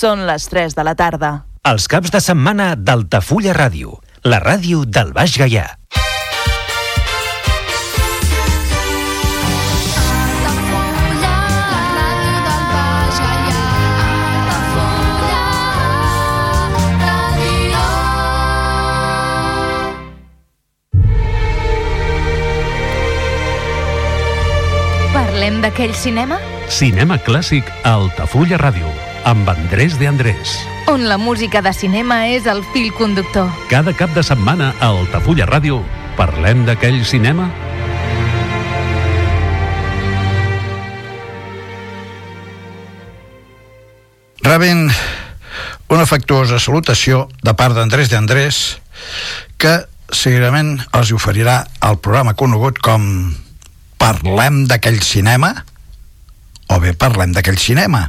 Són les 3 de la tarda. Els caps de setmana d'Altafulla Ràdio, la ràdio del Baix Gaià. Parlem d'aquell cinema? Cinema clàssic a Altafulla Ràdio, amb Andrés de Andrés. On la música de cinema és el fil conductor. Cada cap de setmana a Altafulla Ràdio parlem d'aquell cinema? Rebent una afectuosa salutació de part d'Andrés de Andrés que seguidament els oferirà el programa conegut com Parlem d'aquell cinema o bé parlem d'aquell cinema.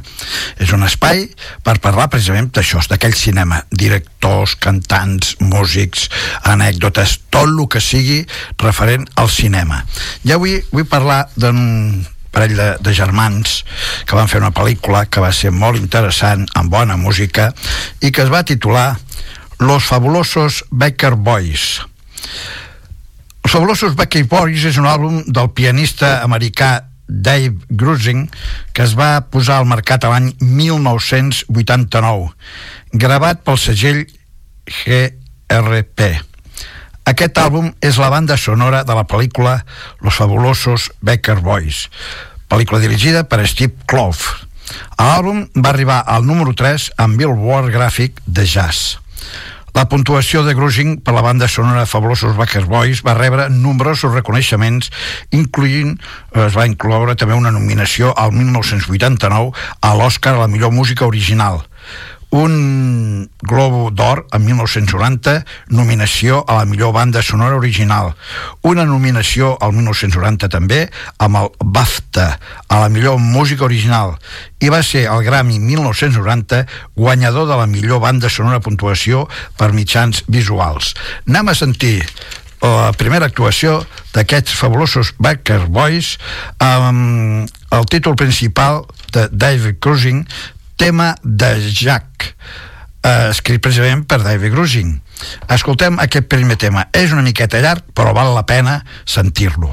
És un espai per parlar precisament d'això, d'aquell cinema. Directors, cantants, músics, anècdotes, tot el que sigui referent al cinema. Ja avui vull parlar d'un parell de, de germans que van fer una pel·lícula que va ser molt interessant, amb bona música, i que es va titular Los fabulosos Becker Boys. Els fabulosos Becker Boys és un àlbum del pianista americà Dave Grusing, que es va posar al mercat l'any 1989, gravat pel segell GRP. Aquest àlbum és la banda sonora de la pel·lícula Los fabulosos Becker Boys, pel·lícula dirigida per Steve Kloff. L'àlbum va arribar al número 3 amb Billboard Graphic de Jazz. La puntuació de Grusing per la banda sonora de Fabulosos Backer Boys va rebre nombrosos reconeixements, incloent, es va incloure també una nominació al 1989 a l'Oscar a la millor música original un Globo d'Or en 1990, nominació a la millor banda sonora original, una nominació al 1990 també amb el BAFTA a la millor música original i va ser el Grammy 1990 guanyador de la millor banda sonora puntuació per mitjans visuals. Anem a sentir la primera actuació d'aquests fabulosos Backer Boys amb el títol principal de David Cruising tema de Jack eh, escrit precisament per David Grusing. Escoltem aquest primer tema. És una miqueta llarg però val la pena sentir-lo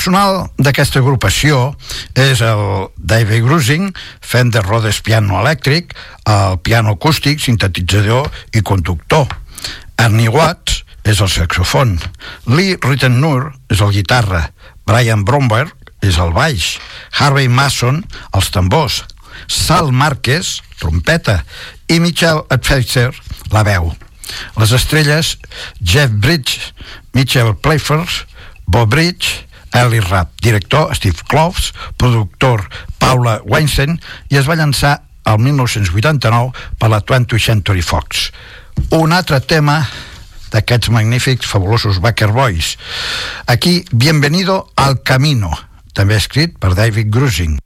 personal d'aquesta agrupació és el David Grusing, Fender Rhodes piano elèctric, el piano acústic, sintetitzador i conductor. Ernie Watts és el saxofon. Lee Rittenur és el guitarra. Brian Bromberg és el baix. Harvey Mason, els tambors. Sal Márquez, trompeta. I Michel Pfeiffer, la veu. Les estrelles, Jeff Bridge, Mitchell Playford, Bob Bridge, Ellie Rapp, director Steve Kloves, productor Paula Weinstein i es va llançar el 1989 per la 20th Century Fox. Un altre tema d'aquests magnífics, fabulosos Backer Boys. Aquí, Bienvenido al Camino, també escrit per David Grusing.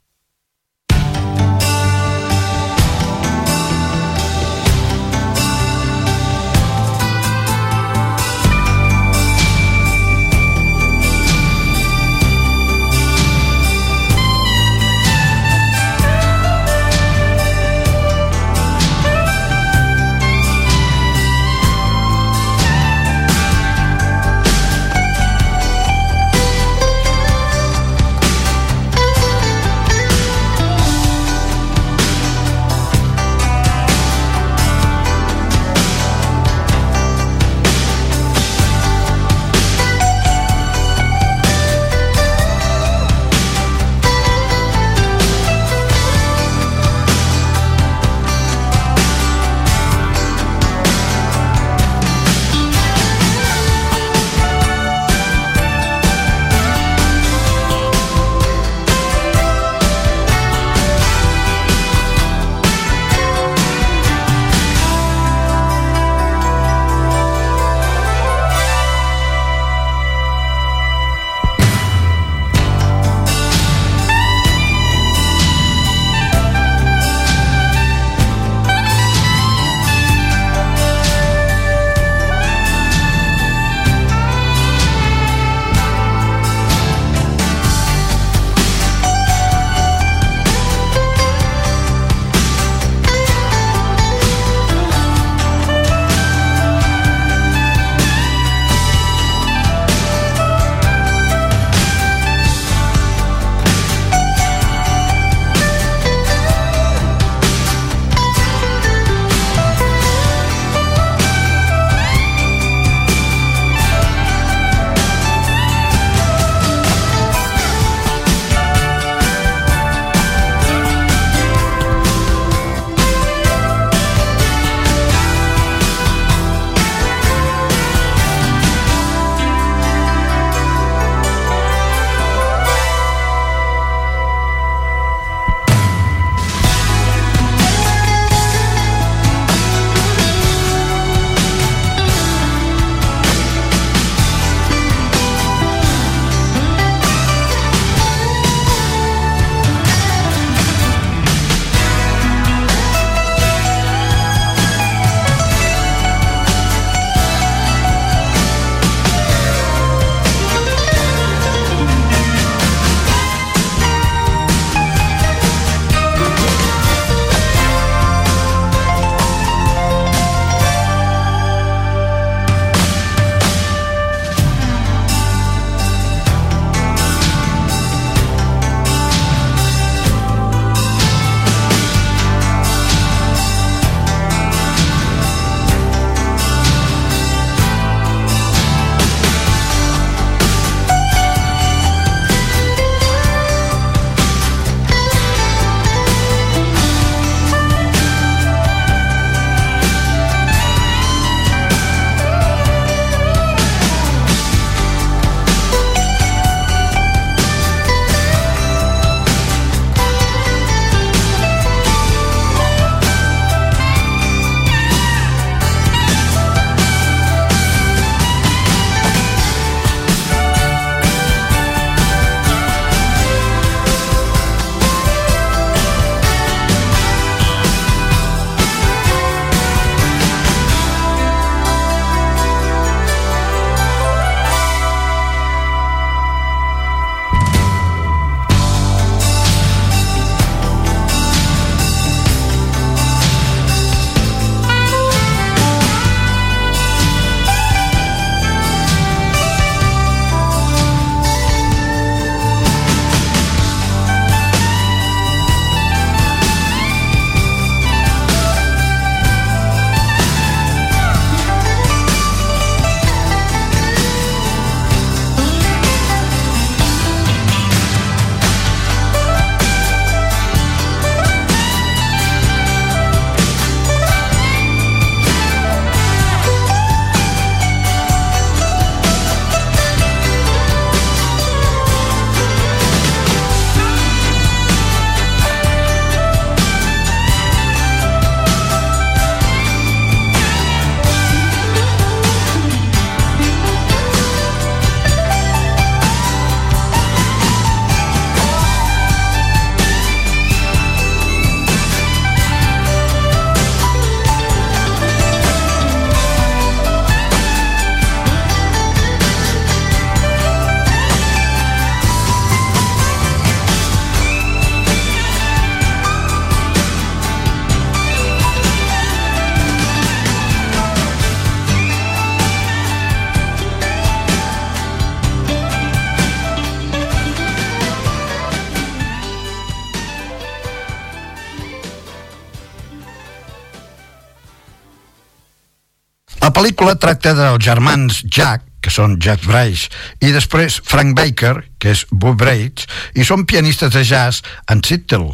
Pel·lícula tracta dels germans Jack, que són Jack Bryce, i després Frank Baker, que és Bob Braids, i són pianistes de jazz en Seattle,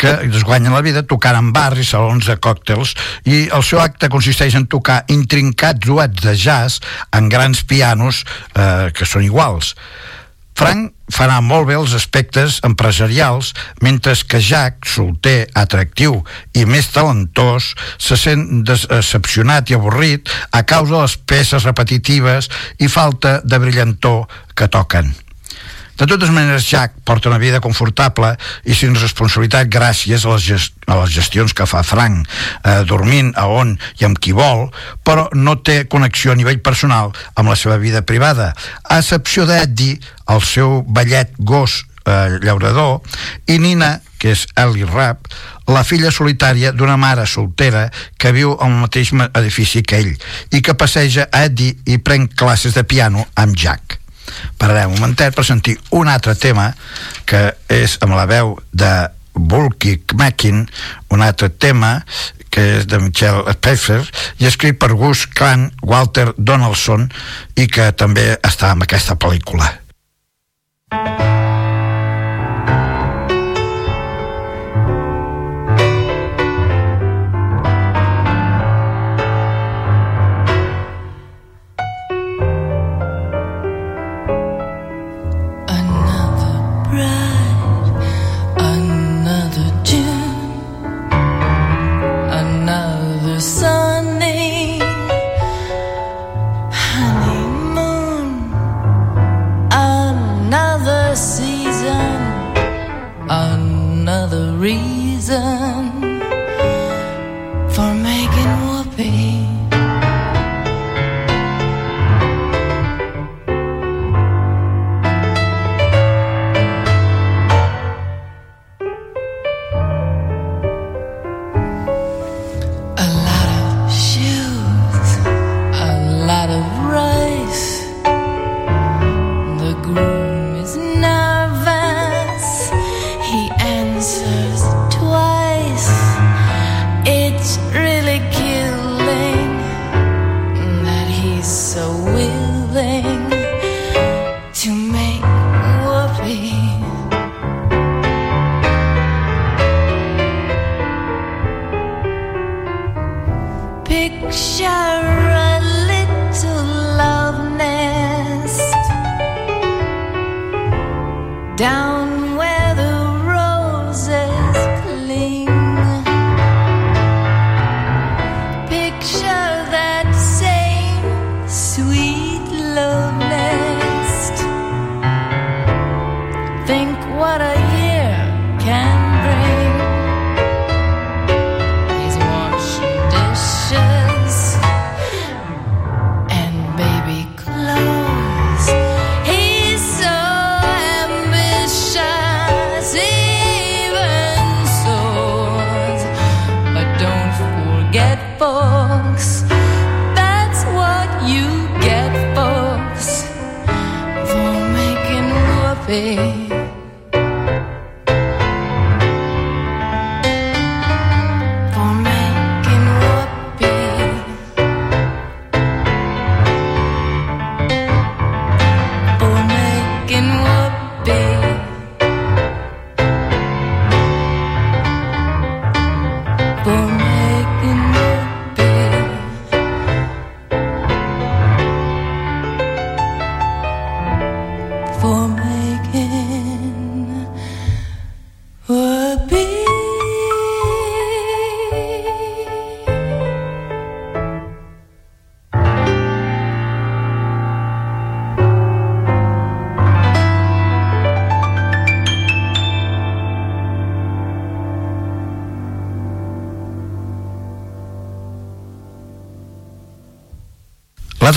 que es guanyen la vida tocant en bars i salons de còctels, i el seu acte consisteix en tocar intrincats duets de jazz en grans pianos eh, que són iguals. Frank farà molt bé els aspectes empresarials, mentre que Jack, solter, atractiu i més talentós, se sent decepcionat i avorrit a causa de les peces repetitives i falta de brillantor que toquen. De totes maneres, Jack porta una vida confortable i sin responsabilitat gràcies a les, gest a les gestions que fa Frank, eh, dormint a on i amb qui vol, però no té connexió a nivell personal amb la seva vida privada, a excepció d'Eddie, el seu ballet gos eh, llaurador, i Nina, que és Ellie Rapp, la filla solitària d'una mare soltera que viu al mateix edifici que ell i que passeja a Eddie i pren classes de piano amb Jack pararem un momentet per sentir un altre tema que és amb la veu de Bulky Mackin, un altre tema que és de Michel Pfeiffer i escrit per Gus Clan Walter Donaldson i que també està en aquesta pel·lícula.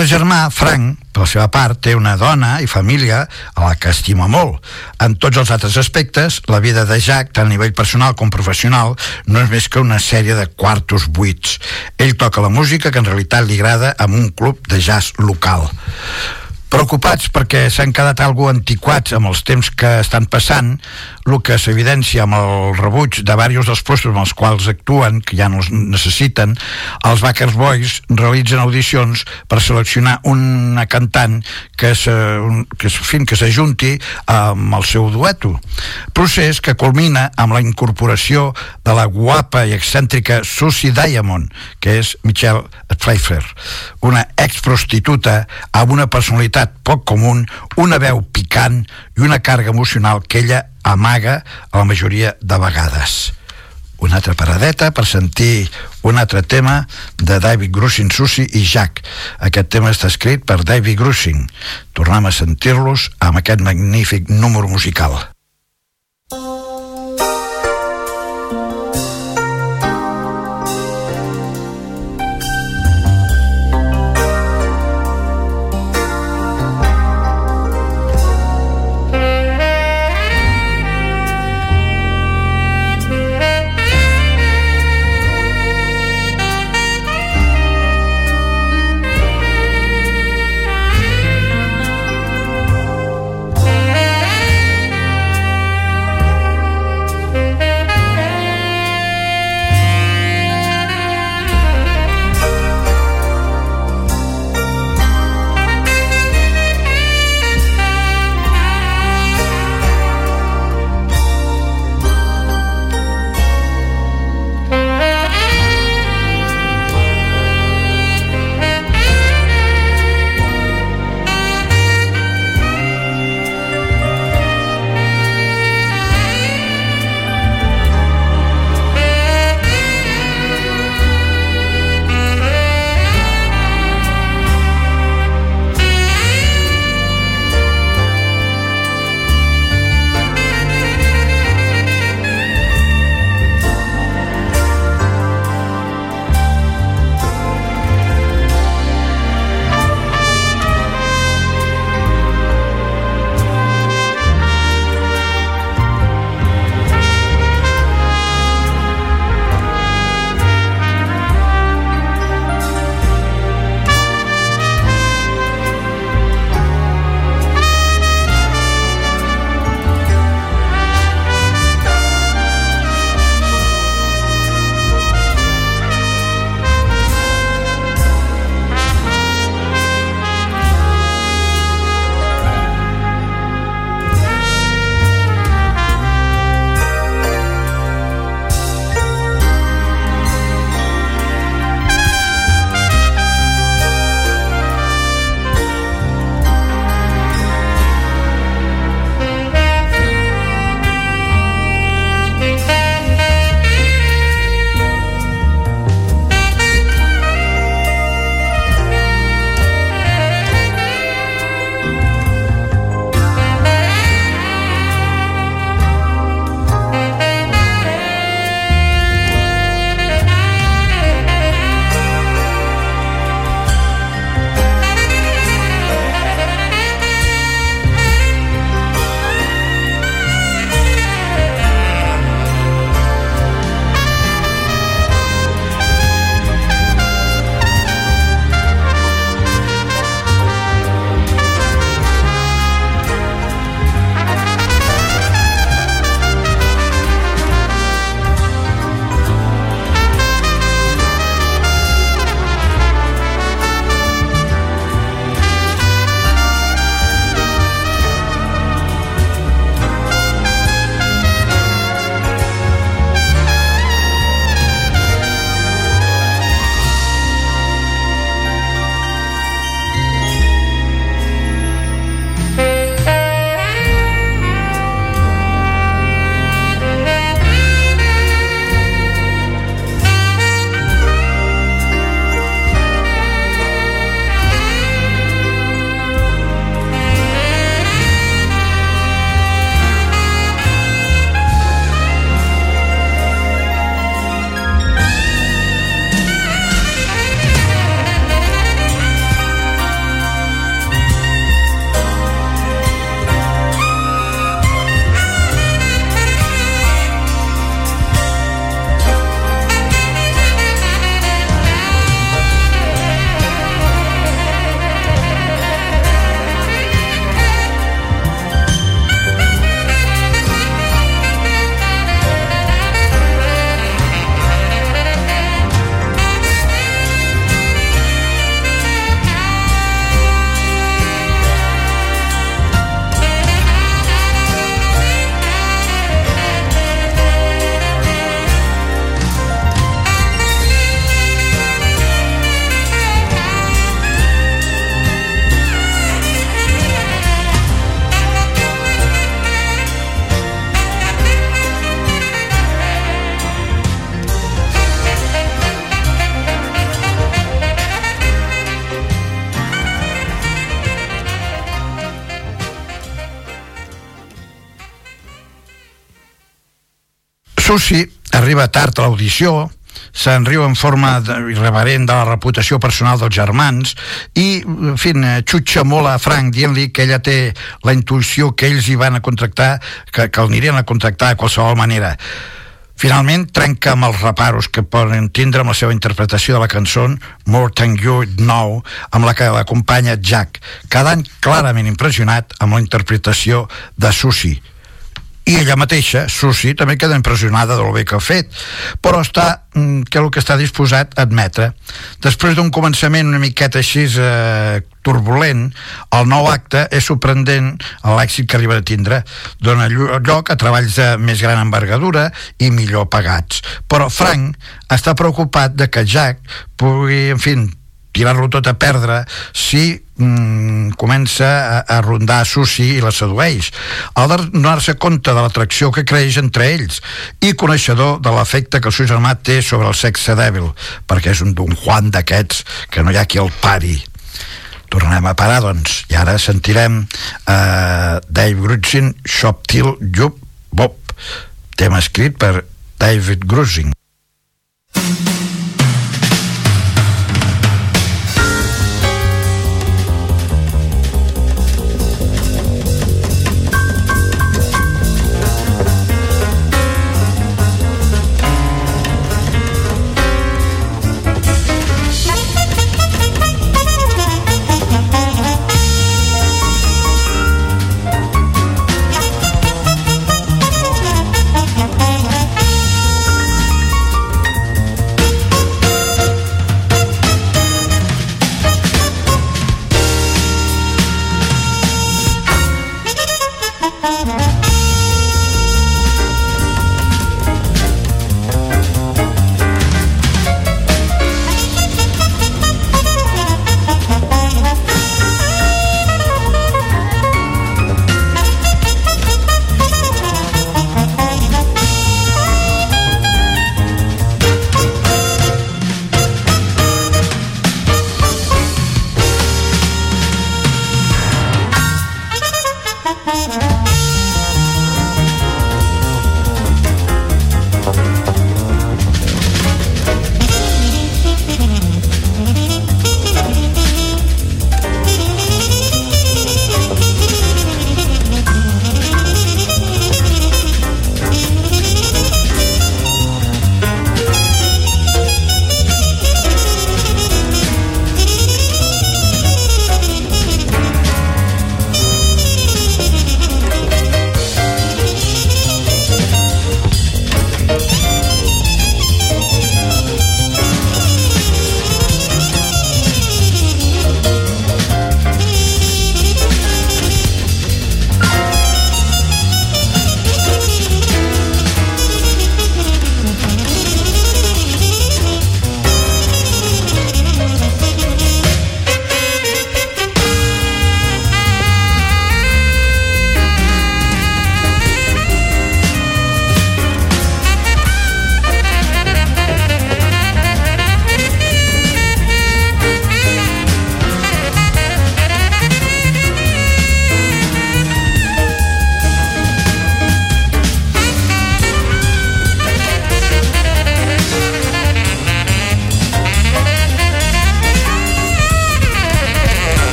L'altre germà, Frank, per la seva part, té una dona i família a la que estima molt. En tots els altres aspectes, la vida de Jack, tant a nivell personal com professional, no és més que una sèrie de quartos buits. Ell toca la música que en realitat li agrada amb un club de jazz local. Preocupats perquè s'han quedat algo antiquats amb els temps que estan passant, el que s'evidència amb el rebuig de diversos dels postos amb els quals actuen, que ja no els necessiten, els Backers Boys realitzen audicions per seleccionar una cantant que s'ajunti amb el seu dueto. Procés que culmina amb la incorporació de la guapa i excèntrica Susie Diamond, que és Michelle Pfeiffer, una exprostituta amb una personalitat poc comú, una veu picant i una càrrega emocional que ella amaga a la majoria de vegades una altra paradeta per sentir un altre tema de David Grusin, Susi i Jack. Aquest tema està escrit per David Grusin. Tornem a sentir-los amb aquest magnífic número musical. Susi arriba tard a l'audició, se'n riu en forma de, irreverent de la reputació personal dels germans i, en fi, xutxa molt a Frank dient-li que ella té la intuïció que ells hi van a contractar, que, que el anirien a contractar de qualsevol manera. Finalment trenca amb els reparos que poden tindre amb la seva interpretació de la cançó More Than You Know, amb la que l'acompanya Jack, quedant clarament impressionat amb la interpretació de Susi, i ella mateixa, Susi, també queda impressionada del bé que ha fet, però està, mm, que el que està disposat a admetre. Després d'un començament una miqueta així eh, turbulent, el nou acte és sorprendent l'èxit que arriba a tindre. Dona lloc a treballs de més gran envergadura i millor pagats. Però Frank està preocupat de que Jack pugui, en fi, tirar-lo tot a perdre si mm, comença a, a rondar Susi i la sedueix. Al donar-se compte de l'atracció que creix entre ells i coneixedor de l'efecte que el seu germà té sobre el sexe dèbil, perquè és un Don Juan d'aquests que no hi ha qui el pari. Tornem a parar, doncs, i ara sentirem eh, Dave Grutzin, Shop Till Jup Bob, tema escrit per David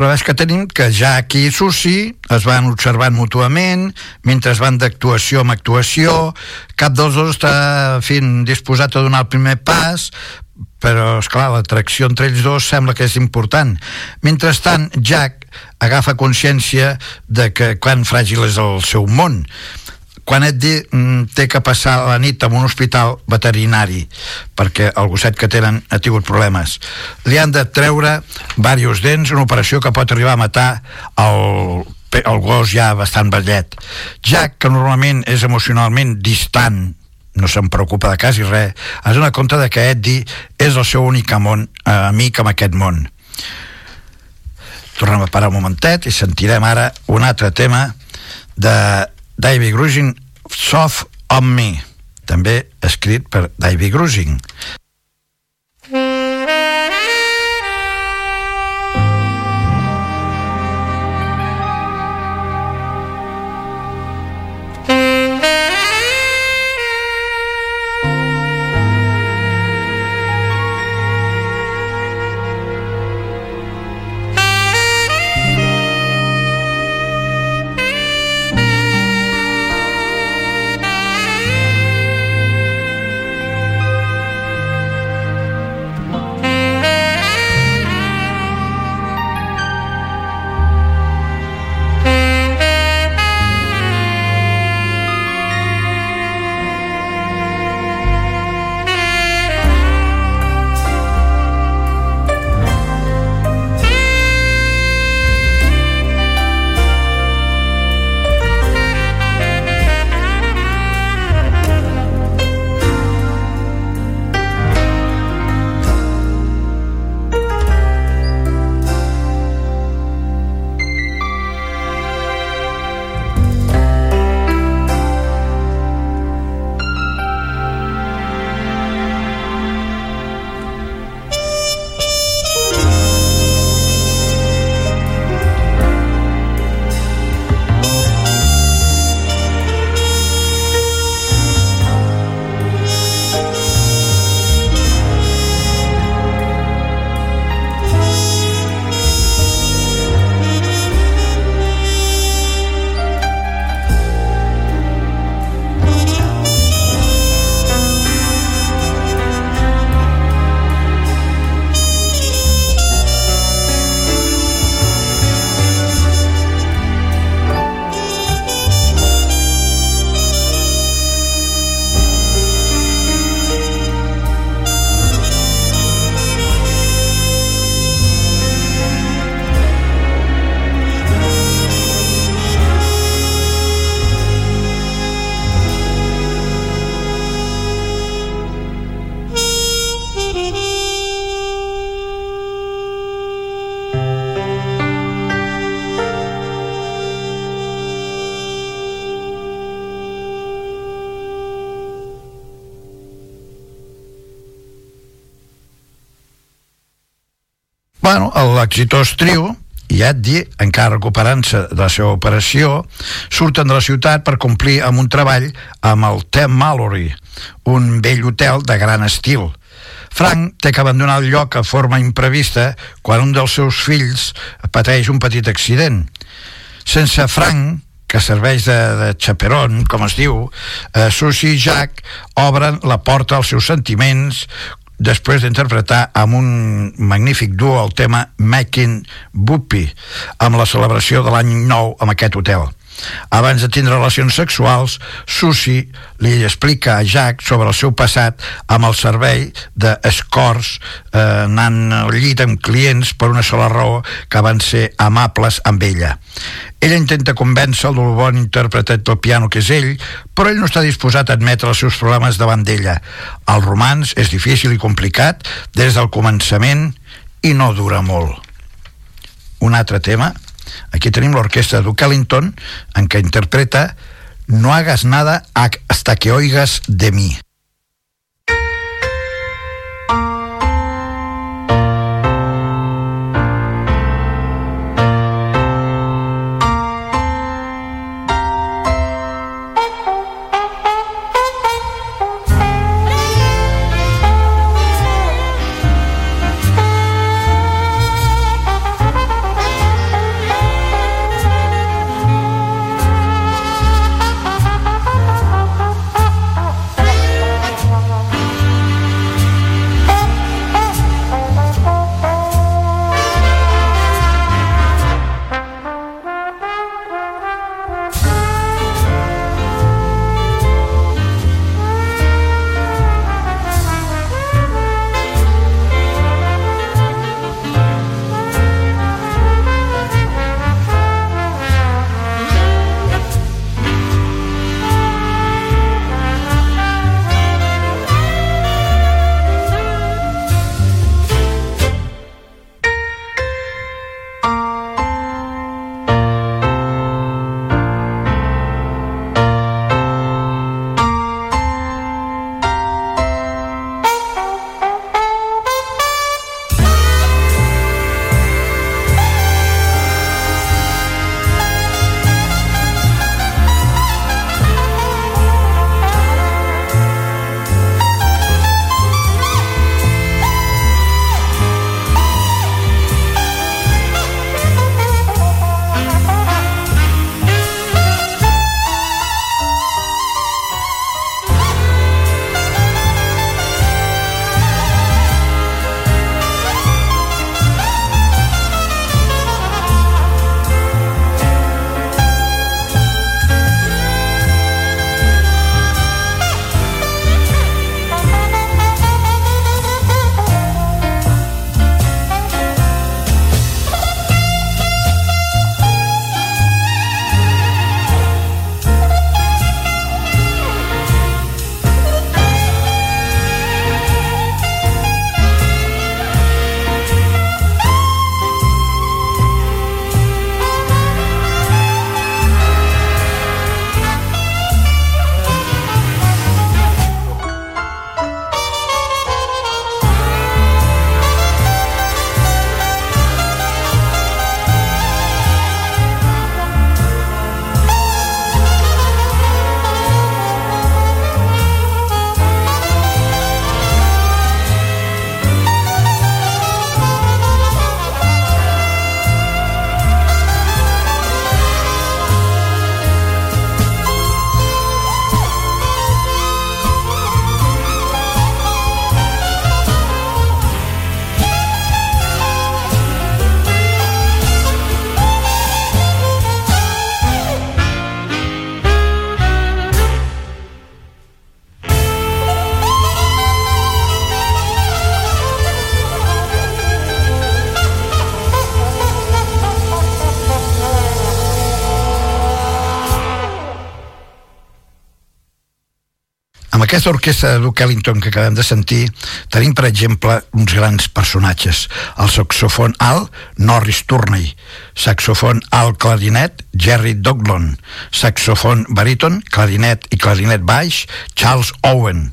Però ves que tenim que Jack i Susi es van observant mútuament, mentre es van d'actuació amb actuació, cap dels dos està fin, disposat a donar el primer pas, però, és clar l'atracció entre ells dos sembla que és important. Mentrestant, Jack agafa consciència de que quan fràgil és el seu món quan et di, mm, té que passar la nit en un hospital veterinari perquè el gosset que tenen ha tingut problemes li han de treure diversos dents, una operació que pot arribar a matar el, el gos ja bastant vellet Jack, que normalment és emocionalment distant no se'n preocupa de quasi res, es dona compte de que Eddie és el seu únic món, eh, amic amb aquest món. Tornem a parar un momentet i sentirem ara un altre tema de Davy Grusing Soft on Me també escrit per Davy Grusing l'exitós trio i Eddie, encara recuperant-se de la seva operació, surten de la ciutat per complir amb un treball amb el Tem Mallory, un vell hotel de gran estil. Frank té que abandonar el lloc a forma imprevista quan un dels seus fills pateix un petit accident. Sense Frank, que serveix de, de xaperon, com es diu, eh, Susie i Jack obren la porta als seus sentiments, després d'interpretar amb un magnífic duo el tema Making Buppy amb la celebració de l'any nou amb aquest hotel. Abans de tindre relacions sexuals, Susi li explica a Jack sobre el seu passat amb el servei d'escorts eh, anant al llit amb clients per una sola raó que van ser amables amb ella. Ella intenta convèncer del bon interpretat del piano que és ell, però ell no està disposat a admetre els seus problemes davant d'ella. El romans és difícil i complicat des del començament i no dura molt. Un altre tema, aquí tenim l'orquestra Duke Ellington, en què interpreta No hagas nada hasta que oigas de mí. Aquesta orquestra de Duke Ellington que acabem de sentir, tenim, per exemple, uns grans personatges. El saxofon alt, Norris Turney. Saxofon alt clarinet, Jerry Doglon. Saxofon baríton, clarinet i clarinet baix, Charles Owen.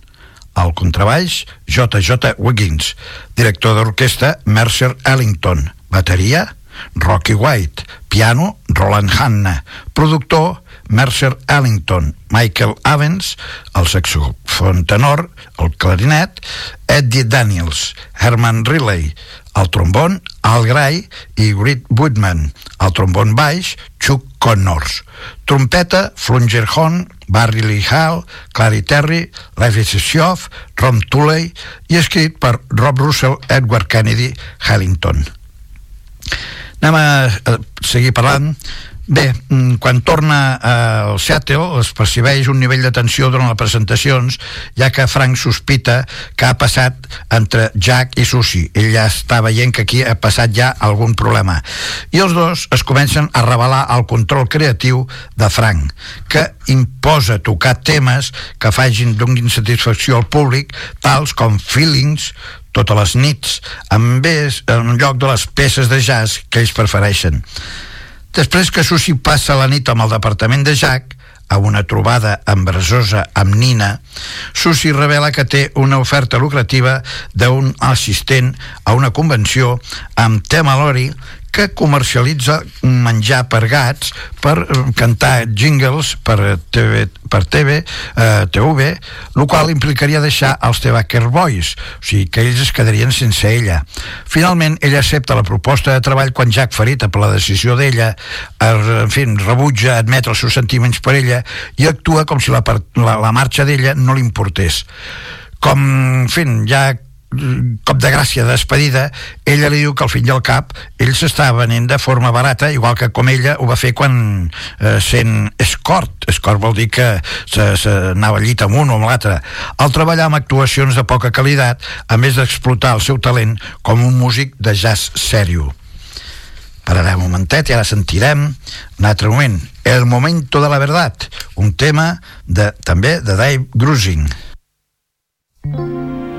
Al contrabaix, J.J. Wiggins. Director d'orquestra, Mercer Ellington. Bateria, Rocky White. Piano, Roland Hanna. Productor, Mercer Ellington, Michael Evans, el saxofon tenor, el clarinet, Eddie Daniels, Herman Riley, el trombon, Al Gray i Grit Woodman, el trombon baix, Chuck Connors, trompeta, Flunger Horn, Barry Lee Hall, Clary Terry, Levi Sessioff, Ron Tooley i escrit per Rob Russell, Edward Kennedy, Hallington. Anem a, seguir parlant Bé, mm, quan torna al Seattle es percibeix un nivell de tensió durant les presentacions, ja que Frank sospita que ha passat entre Jack i Susi. Ell ja està veient que aquí ha passat ja algun problema. I els dos es comencen a revelar el control creatiu de Frank, que imposa tocar temes que fagin donin satisfacció al públic, tals com Feelings, totes les nits, en, vez, en lloc de les peces de jazz que ells prefereixen. Després que Susi passa la nit amb el departament de Jack, a una trobada embresosa amb Nina, Susi revela que té una oferta lucrativa d'un assistent a una convenció amb Tema Lori que comercialitza menjar per gats per eh, cantar jingles per TV, per TV, eh, TV, el qual implicaria deixar els Tebacker Boys, o sigui que ells es quedarien sense ella. Finalment, ella accepta la proposta de treball quan Jack, ferit per la decisió d'ella, en fi, rebutja admetre els seus sentiments per ella i actua com si la, la, la marxa d'ella no li importés. Com, en fi, ja cop de gràcia de despedida, ella li diu que al i al cap ell s'està venent de forma barata, igual que com ella ho va fer quan eh, sent escort. Escort vol dir que s'anava llit amb un o amb l'altre. Al treballar amb actuacions de poca qualitat, a més d'explotar el seu talent com un músic de jazz sèrio. Pararem un momentet i ara sentirem un altre moment, El momento de la verdad, un tema de, també de Dave Grusing. Thank you.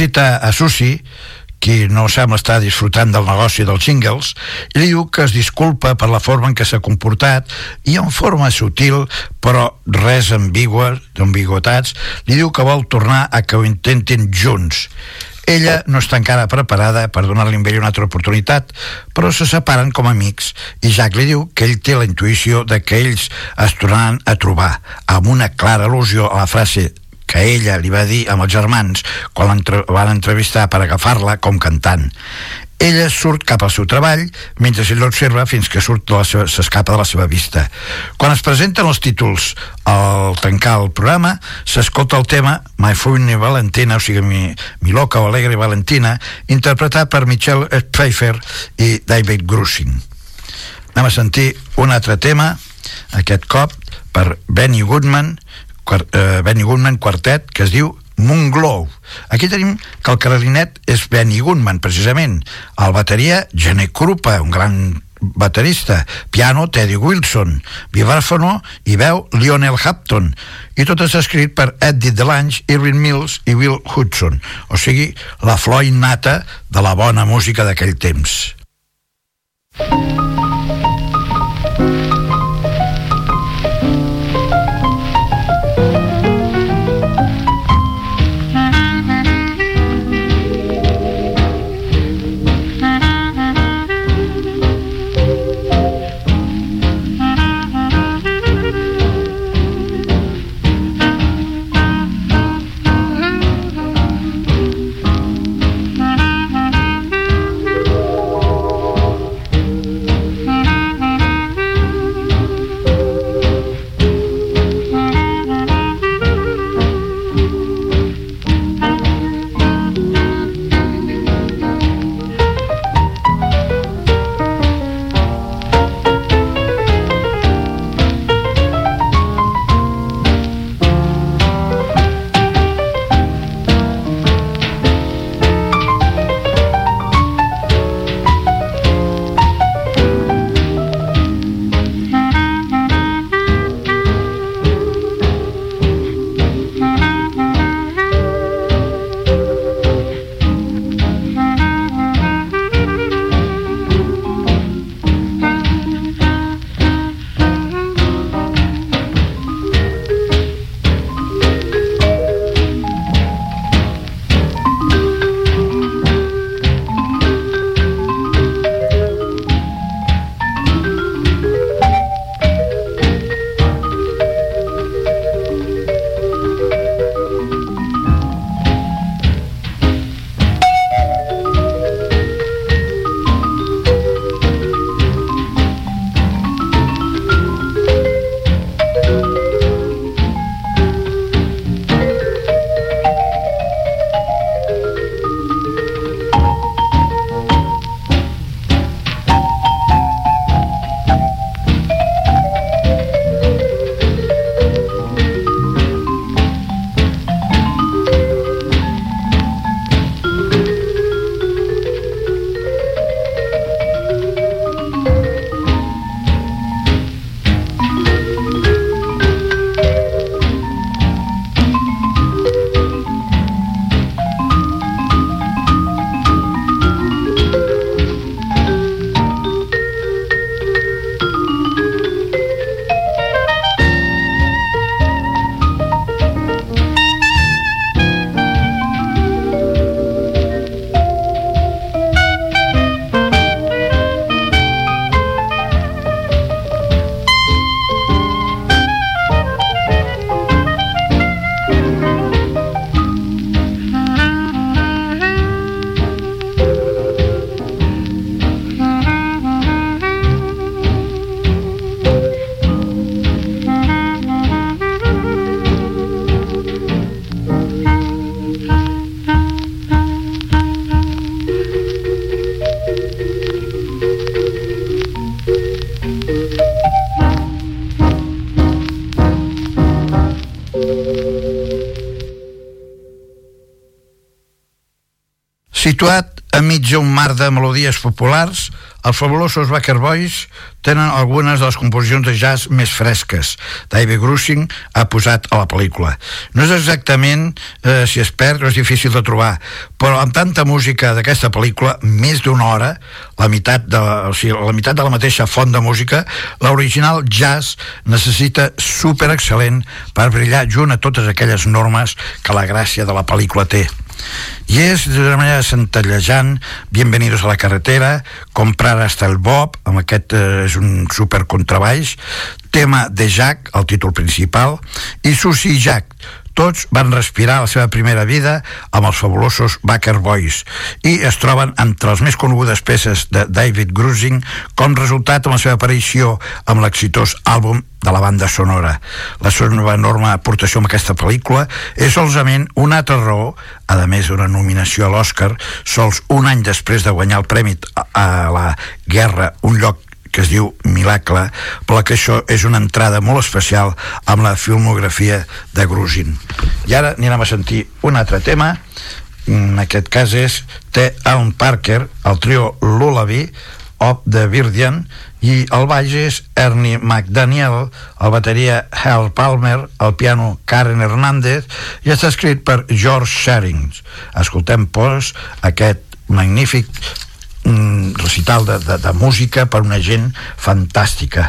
Visita a Susi, qui no sembla estar disfrutant del negoci dels jingles, i li diu que es disculpa per la forma en què s'ha comportat i en forma sutil, però res ambigua, d'ambigüetats, li diu que vol tornar a que ho intentin junts. Ella no està encara preparada per donar-li a ell una altra oportunitat, però se separen com amics i Jack li diu que ell té la intuïció de que ells es tornaran a trobar, amb una clara al·lusió a la frase que ella li va dir amb els germans quan van entrevistar per agafar-la com cantant. Ella surt cap al seu treball mentre ell l'observa fins que surt s'escapa de la seva vista. Quan es presenten els títols al tancar el programa, s'escolta el tema My Funny Valentina, o sigui, mi, mi loca o alegre Valentina, interpretat per Michelle Pfeiffer i David Grussing. Anem a sentir un altre tema, aquest cop per Benny Goodman, eh, Benny Goodman quartet que es diu Moonglow. Aquí tenim que el clarinet és Benny Goodman, precisament. El bateria, Gene Krupa, un gran baterista, piano Teddy Wilson, vibráfono i veu Lionel Hampton. I tot és escrit per Eddie DeLange, Irving Mills i Will Hudson. O sigui, la flor innata de la bona música d'aquell temps. Situat enmig d'un mar de melodies populars, els fabulosos Baker Boys tenen algunes de les composicions de jazz més fresques. David Grushing ha posat a la pel·lícula. No és exactament, eh, si es perd, no és difícil de trobar, però amb tanta música d'aquesta pel·lícula, més d'una hora, la meitat, de, o sigui, la meitat de la mateixa font de música, l'original jazz necessita super excel·lent per brillar junt a totes aquelles normes que la gràcia de la pel·lícula té. Y es de una manera centellejant. Bienvenidos a la carretera. Comprar hasta el Bob amb aquest eh, és un super contrabaix tema de Jack, el títol principal. I Susi Jack tots van respirar la seva primera vida amb els fabulosos Baker Boys i es troben entre les més conegudes peces de David Grusing com resultat amb la seva aparició amb l'exitós àlbum de la banda sonora. La seva enorme aportació amb aquesta pel·lícula és solament una altra raó, a més d'una nominació a l'Oscar, sols un any després de guanyar el premi a la guerra, un lloc que es diu Miracle, però que això és una entrada molt especial amb la filmografia de Grusin. I ara anirem a sentir un altre tema, en aquest cas és T. Alan Parker, el trio Lullaby, of the Virdian, i el baix és Ernie McDaniel, el bateria Hal Palmer, el piano Karen Hernández, i està escrit per George Sherings. Escoltem, pues, aquest magnífic un recital de, de, de música per una gent fantàstica.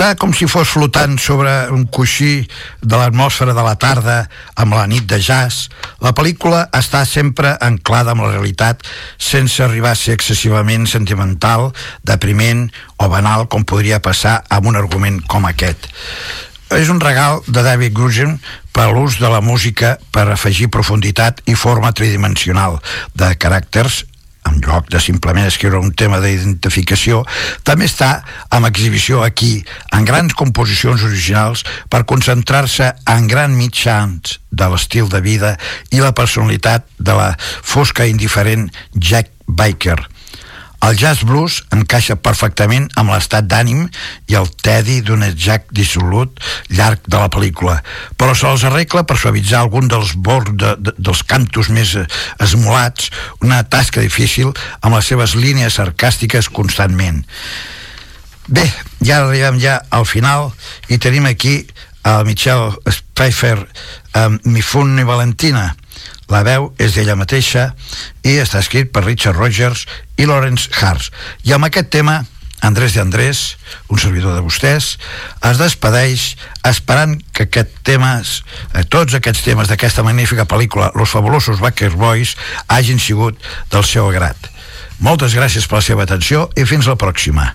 Està com si fos flotant sobre un coixí de l'atmosfera de la tarda amb la nit de jazz, la pel·lícula està sempre anclada amb la realitat sense arribar a ser excessivament sentimental, depriment o banal com podria passar amb un argument com aquest. És un regal de David Grugen per l'ús de la música per afegir profunditat i forma tridimensional de caràcters en lloc de simplement escriure un tema d'identificació, també està amb exhibició aquí, en grans composicions originals, per concentrar-se en gran mitjans de l'estil de vida i la personalitat de la fosca indiferent Jack Baker. El jazz blues encaixa perfectament amb l'estat d'ànim i el tedi d'un Jack dissolut llarg de la pel·lícula, però se'ls arregla per suavitzar algun dels bords de, de, dels cantos més esmolats, una tasca difícil amb les seves línies sarcàstiques constantment. Bé, ja arribem ja al final i tenim aquí a Michelle Pfeiffer amb Mifun i Valentina la veu és d'ella mateixa i està escrit per Richard Rogers i Lawrence Hars. I amb aquest tema, Andrés de Andrés, un servidor de vostès, es despedeix esperant que aquest temes, eh, tots aquests temes d'aquesta magnífica pel·lícula Los fabulosos Baker Boys hagin sigut del seu agrat. Moltes gràcies per la seva atenció i fins la pròxima.